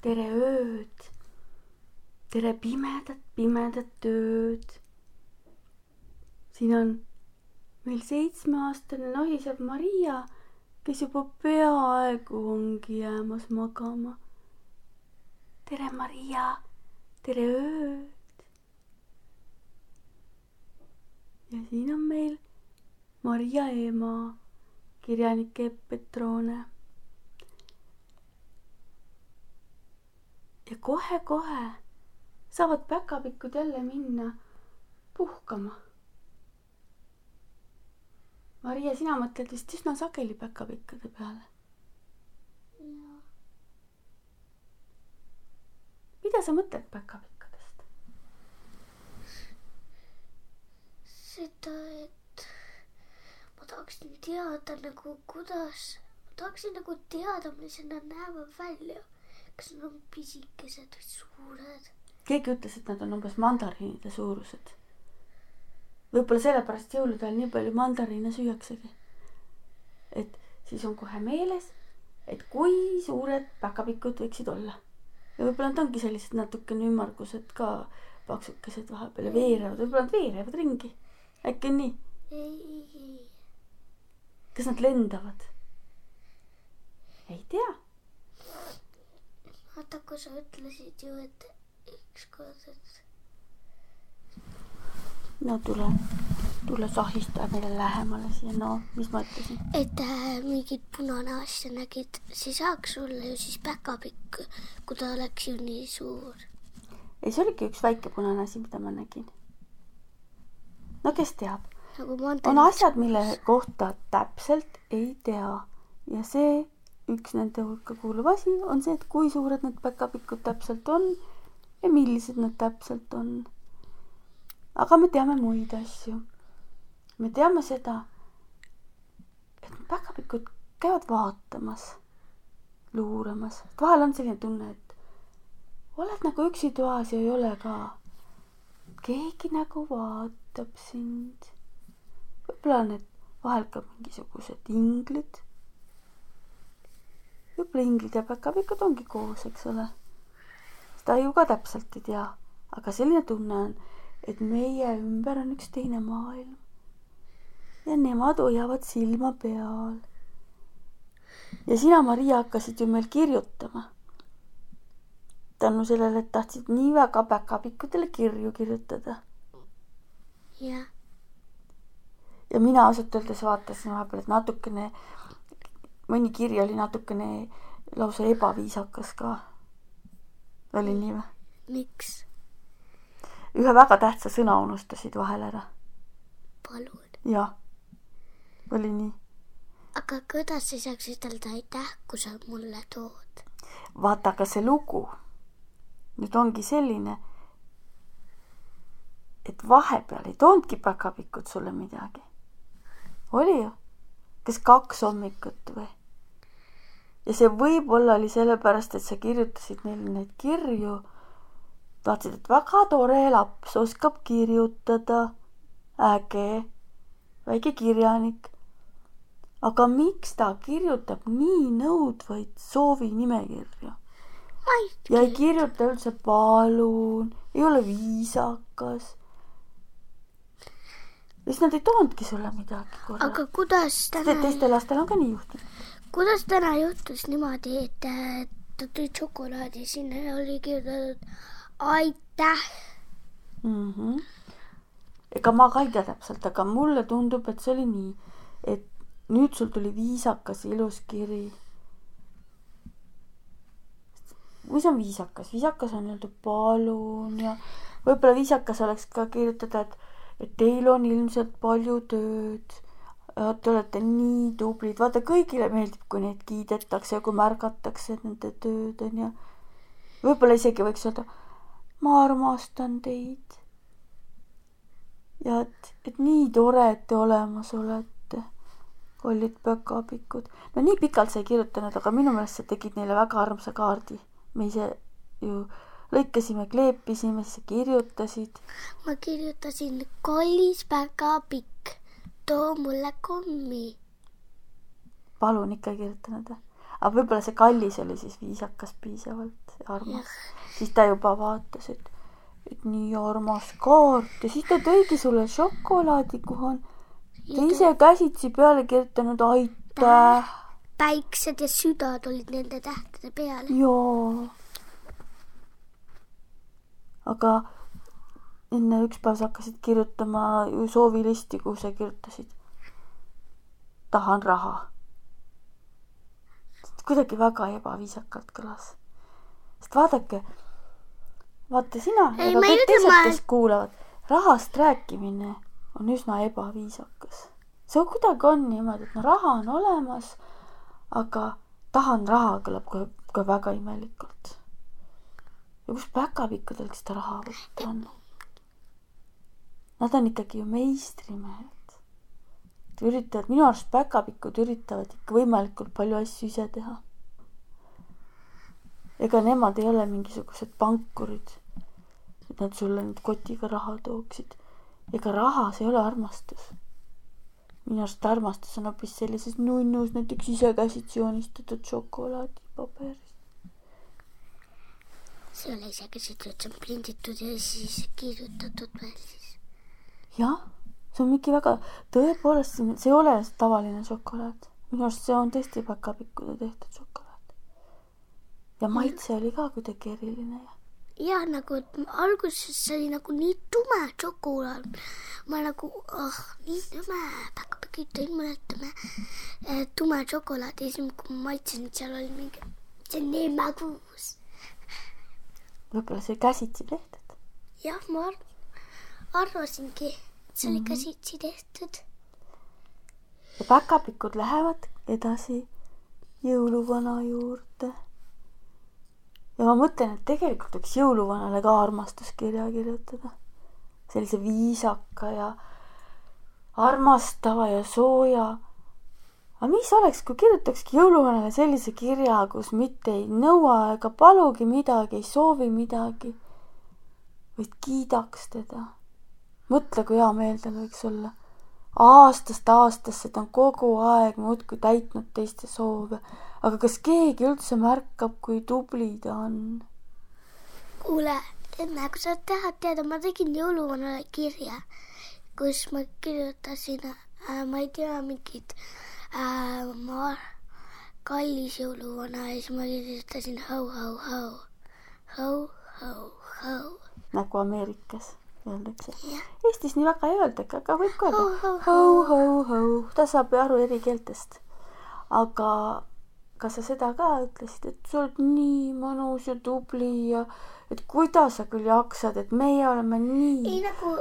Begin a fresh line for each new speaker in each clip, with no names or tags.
tere ööd, tere pimedat, pimedat ööd. siin on meil seitsmeaastane nohisev Maria, kes juba peaaegu ongi jäämas magama. tere, Maria, tere ööd. ja siin on meil Maria ema, kirjanik Epp Petrone ja kohe-kohe saavad päkapikud jälle minna puhkama. Maria, sina mõtled vist üsna sageli päkapikkude peale? mida sa mõtled päkapikkudest?
seda, et ma tahaksin teada nagu, kuidas, ma tahaksin nagu teada, millised nad näevad välja. Kas nad on pisikesed või suured?
keegi ütles, et nad on umbes mandariinide suurused. võib-olla sellepärast jõulude ajal nii palju mandariine süüaksegi. et siis on kohe meeles, et kui suured päkapikud võiksid olla. ja võib-olla nad ongi sellised natukene ümmargused ka, paksukesed vahepeal ja veerevad, võib-olla nad veerevad ringi. äkki on nii?
ei,
kas nad lendavad? ei tea.
Vaata, kui sa ütlesid ju, et ükskord, et
no tule, tule sahista meile lähemale siia, no mis ma ütlesin?
et äh, mingit punane asja nägid, see saaks olla ju siis päkapikk, kui ta oleks ju nii suur.
ei, see oligi üks väike punane asi, mida ma nägin. no kes teab,
nagu
on asjad, mille kohta täpselt ei tea ja see üks nende hulka kuuluv asi on see, et kui suured need päkapikud täpselt on ja millised nad täpselt on. aga me teame muid asju. me teame seda, et päkapikud käivad vaatamas, luuramas, et vahel on selline tunne, et oled nagu üksi toas ja ei ole ka. keegi nagu vaatab sind võib-olla on need vahel ka mingisugused inglid. Võib-olla inglid ja päkapikud ongi koos, eks ole. seda ju ka täpselt ei tea, aga selline tunne on, et meie ümber on üks teine maailm. ja nemad hoiavad silma peal. ja sina, Maria, hakkasid ju meil kirjutama. tänu sellele, et tahtsid nii väga päkapikkudele kirju kirjutada
jah,
ja mina ausalt öeldes vaatasin vahepeal, et natukene, mõni kiri oli natukene lausa ebaviisakas ka. oli nii või?
miks?
ühe väga tähtsa sõna unustasid vahel ära.
palun.
jah, oli nii.
aga kuidas sa saaks ütelda aitäh, kui sa mulle tood?
vaata, aga see lugu nüüd ongi selline, et vahepeal ei toonudki päkapikud sulle midagi. oli ju? kas kaks hommikut või? Ja see võib-olla oli sellepärast, et sa kirjutasid neile neid kirju. tahtsid, et väga tore laps oskab kirjutada. äge, väike kirjanik. aga miks ta kirjutab nii nõudvaid soovinimekirju? ja ei kirjuta üldse palun, ei ole viisakas. siis nad ei toonudki sulle midagi korraga.
aga kuidas
Te-
täna,
teistel lastel on ka nii juhtunud.
Kuidas täna juhtus niimoodi, et, ta tõi šokolaadi, sinna oli kirjutatud aitäh.
mm. -hmm. ega ma ka ei tea täpselt, aga mulle tundub, et see oli nii, et nüüd sul tuli viisakas ilus kiri. mis on viisakas? viisakas on öelda palun ja võib-olla viisakas oleks ka kirjutada, et, et teil on ilmselt palju tööd. Te olete nii tublid, vaata kõigile meeldib, kui neid kiidetakse ja kui märgatakse nende tööd onju. võib-olla isegi võiks öelda ma armastan teid. ja et, et nii tore, et te olemas olete, kallid päkapikud. no nii pikalt sa ei kirjutanud, aga minu meelest sa tegid neile väga armsa kaardi. me ise ju lõikasime, kleepisime, siis sa kirjutasid.
ma kirjutasin kallis päkapikk, too mulle kommi.
palun ikka ei kirjutanud või? aga võib-olla see kallis oli siis viisakas piisavalt ja armas. siis ta juba vaatas, et, et nii armas kaart ja siis ta tõigi sulle šokolaadi, kuhu on ta ise käsitsi peale kirjutanud aitäh.
päiksed ja südad olid nende tähtede peal.
jaa. aga enne üks päev sa hakkasid kirjutama ju soovilisti, kuhu sa kirjutasid. tahan raha. kuidagi väga ebaviisakalt kõlas. sest vaadake, vaata sina
Ei,
ja ka kõik teised, kes kuulavad, rahast rääkimine on üsna ebaviisakas. see kuidagi on niimoodi, et no raha on olemas, aga tahan raha kõlab kohe, kohe väga imelikult. ja kus päkapikkudel seda raha võtta on? Nad on ikkagi ju meistrimehed. Üritavad, minu arust päkapikud üritavad ikka võimalikult palju asju ise teha. ega nemad ei ole mingisugused pankurid, et nad sulle nüüd kotiga raha tooksid. ega rahas ei ole armastus. minu arust armastus on hoopis sellises nunnus, näiteks ise käsitsi joonistatud šokolaadipaberis.
see ei ole siit, see on prinditud ja siis kirjutatud siis.
jah, see on mingi väga, tõepoolest, see ei ole tavaline šokolaad. minu arust see on tõesti päkapikkude tehtud šokolaad. ja maitse oli ka kuidagi eriline ja
jah, nagu alguses see oli nagu nii tume šokolaad. ma nagu, ah, nii tume, päkapikid tõid mulle tume, tume šokolaad ja siis, kui ma maitsesin, seal oli mingi, see on nii magus.
võib-olla see käsitsi tehtud.
jah, ma ar- arvasingi, et see oli käsitsi tehtud.
ja päkapikud lähevad edasi jõuluvana juurde. ja ma mõtlen, et tegelikult võiks jõuluvanale ka armastuskirja kirjutada. sellise viisaka ja armastava ja sooja. aga mis oleks, kui kirjutakski jõuluvanale sellise kirja, kus mitte ei nõua ega palugi midagi, ei soovi midagi, vaid kiidaks teda. mõtle, kui hea meel tal võiks olla aastast aastasse ta on kogu aeg muudkui täitnud teiste soove, aga kas keegi üldse märkab, kui tubli ta on?
kuule, enne kui sa tahad teada, ma tegin jõuluvanale kirja, kus ma kirjutasin äh,, ma ei tea, mingit äh,, ma, kallis jõuluvana ja siis ma kirjutasin ho-ho-ho, ho-ho-ho.
nagu Ameerikas öeldakse. Eestis nii väga ei öeldagi, aga võib ka öelda
ho-ho-ho,
ta saab ju aru eri keeltest. aga kas sa seda ka ütlesid, et sa oled nii mõnus ja tubli ja et kuidas sa küll jaksad, et meie oleme
ei
nii
nagu,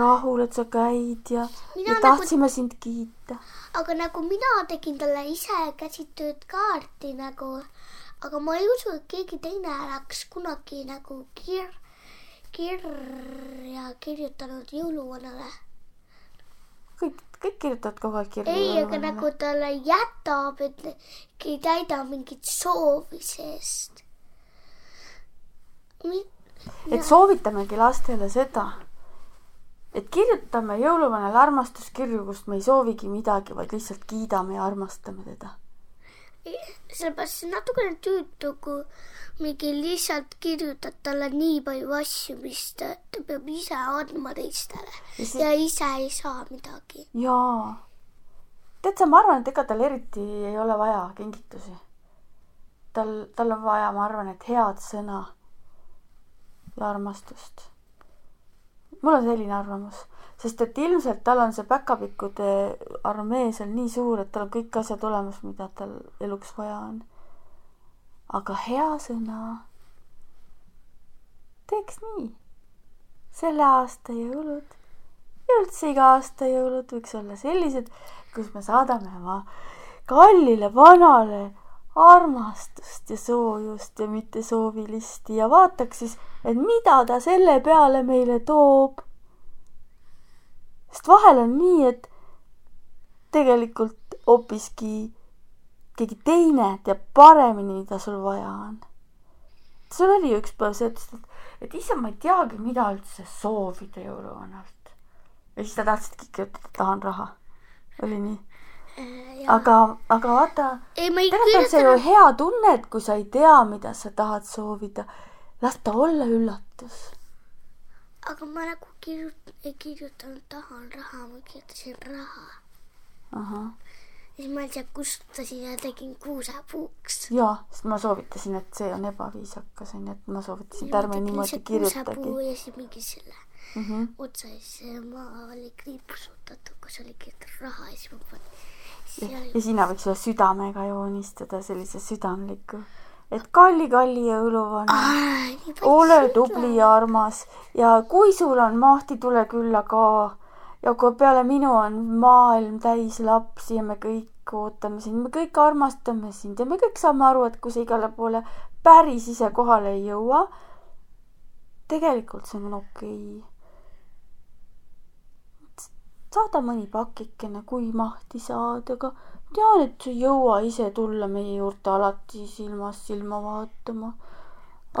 rahul, et sa käid ja
Mina
me
nagu-
tahtsime sind kiita.
aga nagu mina tegin talle ise käsitööd kaarti nagu, aga ma ei usu, et keegi teine oleks kunagi nagu kir-, kirja kirjutanud jõuluvanale.
kõik, kõik kirjutavad kogu aeg kirju.
ei, aga nagu talle jätab, et ei täida mingit soovi seest.
et soovitamegi lastele seda, et kirjutame jõuluvanale armastuskirju, kust me ei soovigi midagi, vaid lihtsalt kiidame ja armastame teda.
Sellepärast see on natukene tüütu, kui mingi lihtsalt kirjutad talle nii palju asju, mis ta, ta peab ise andma teistele
Ja siis-
ja ise ei saa midagi.
jaa. tead sa, ma arvan, et ega tal eriti ei ole vaja kingitusi. tal, tal on vaja, ma arvan, et head sõna ja armastust. mul on selline arvamus, sest et ilmselt tal on see päkapikkude armee seal nii suur, et tal on kõik asjad olemas, mida tal eluks vaja on. aga hea sõna. teeks nii. selle aasta jõulud ja üldse iga aasta jõulud võiks olla sellised, kus me saadame oma kallile vanale armastust ja soojust ja mitte soovilisti ja vaataks siis, et mida ta selle peale meile toob. Sest vahel on nii, et tegelikult hoopiski keegi teine teab paremini, mida sul vaja on. sul oli üks päev see, et, et issand, ma ei teagi, mida üldse soovida jõuluvanalt. ja siis sa tahtsidki kirjutada, tahan raha. oli nii? aga, aga vaata, tegelikult on see ju hea tunne, et kui sa ei tea, mida sa tahad soovida, las ta olla üllatus.
Aga ma nagu kirjut-, ei kirjutanud tahan raha, ma kirjutasin raha. siis ma lihtsalt kustutasin ja tegin kuusepuuks.
jaa, sest ma soovitasin, et see on ebaviisakas, onju, et ma soovitasin, et ärme niimoodi kirjutagi
kuusepuu. ja siis mingi selle
Mm -hmm.
otsa ja siis maa oli kriipsutatud, kus oli kirjutatud raha ja siis ma panin.
ja, ja sina võiks selle südamega joonistada sellise südamliku, et kalli-kalli jõuluvana, ole tubli ja armas ja kui sul on mahti, tule külla ka. ja kui peale minu on maailm täis lapsi ja me kõik ootame sind, me kõik armastame sind ja me kõik saame aru, et kui sa igale poole päris ise kohale ei jõua, tegelikult see on okei okay.. saada mõni pakikene, kui mahti saad, aga tean, et sa ei jõua ise tulla meie juurde alati silmast silma vaatama.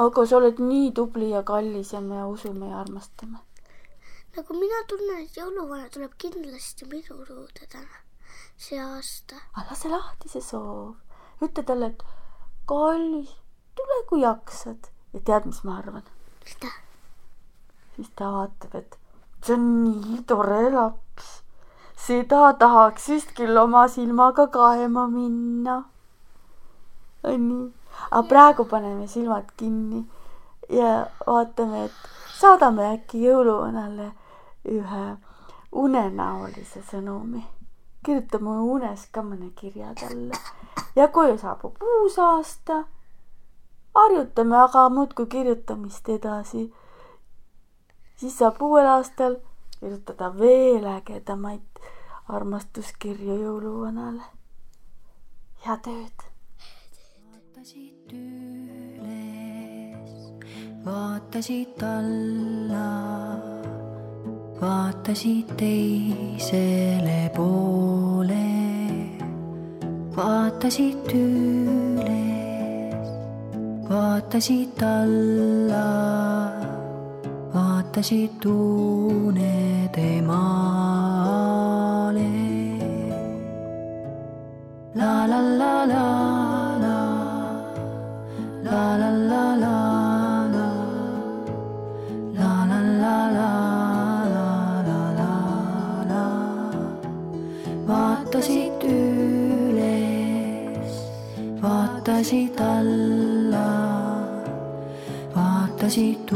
aga sa oled nii tubli ja kallis ja me usume ja armastame.
nagu mina tunnen, et jõuluvana tuleb kindlasti minu juurde täna, see aasta.
aga lase lahti see soov. ütle talle, et kallis, tule kui jaksad. ja tead, mis ma arvan?
mida?
siis ta vaatab, et see on nii tore laps. Seda tahaks vist küll oma silmaga kaema minna. on nii? aga praegu paneme silmad kinni ja vaatame, et saadame äkki jõuluvanale ühe unenäolise sõnumi. kirjutame unes ka mõne kirja talle ja kui saabub uus aasta, harjutame aga muudkui kirjutamist edasi siis saab uuel aastal kirjutada veel ägedamaid armastuskirju jõuluvanale. head ööd.
vaatasid üles, vaatasid alla, vaatasid teisele poole, vaatasid üles, vaatasid alla, vaatasid unede maale. La la la la la. La la la la la. La la la la la la la vaatasid üles, vaatasid alla, vaatasid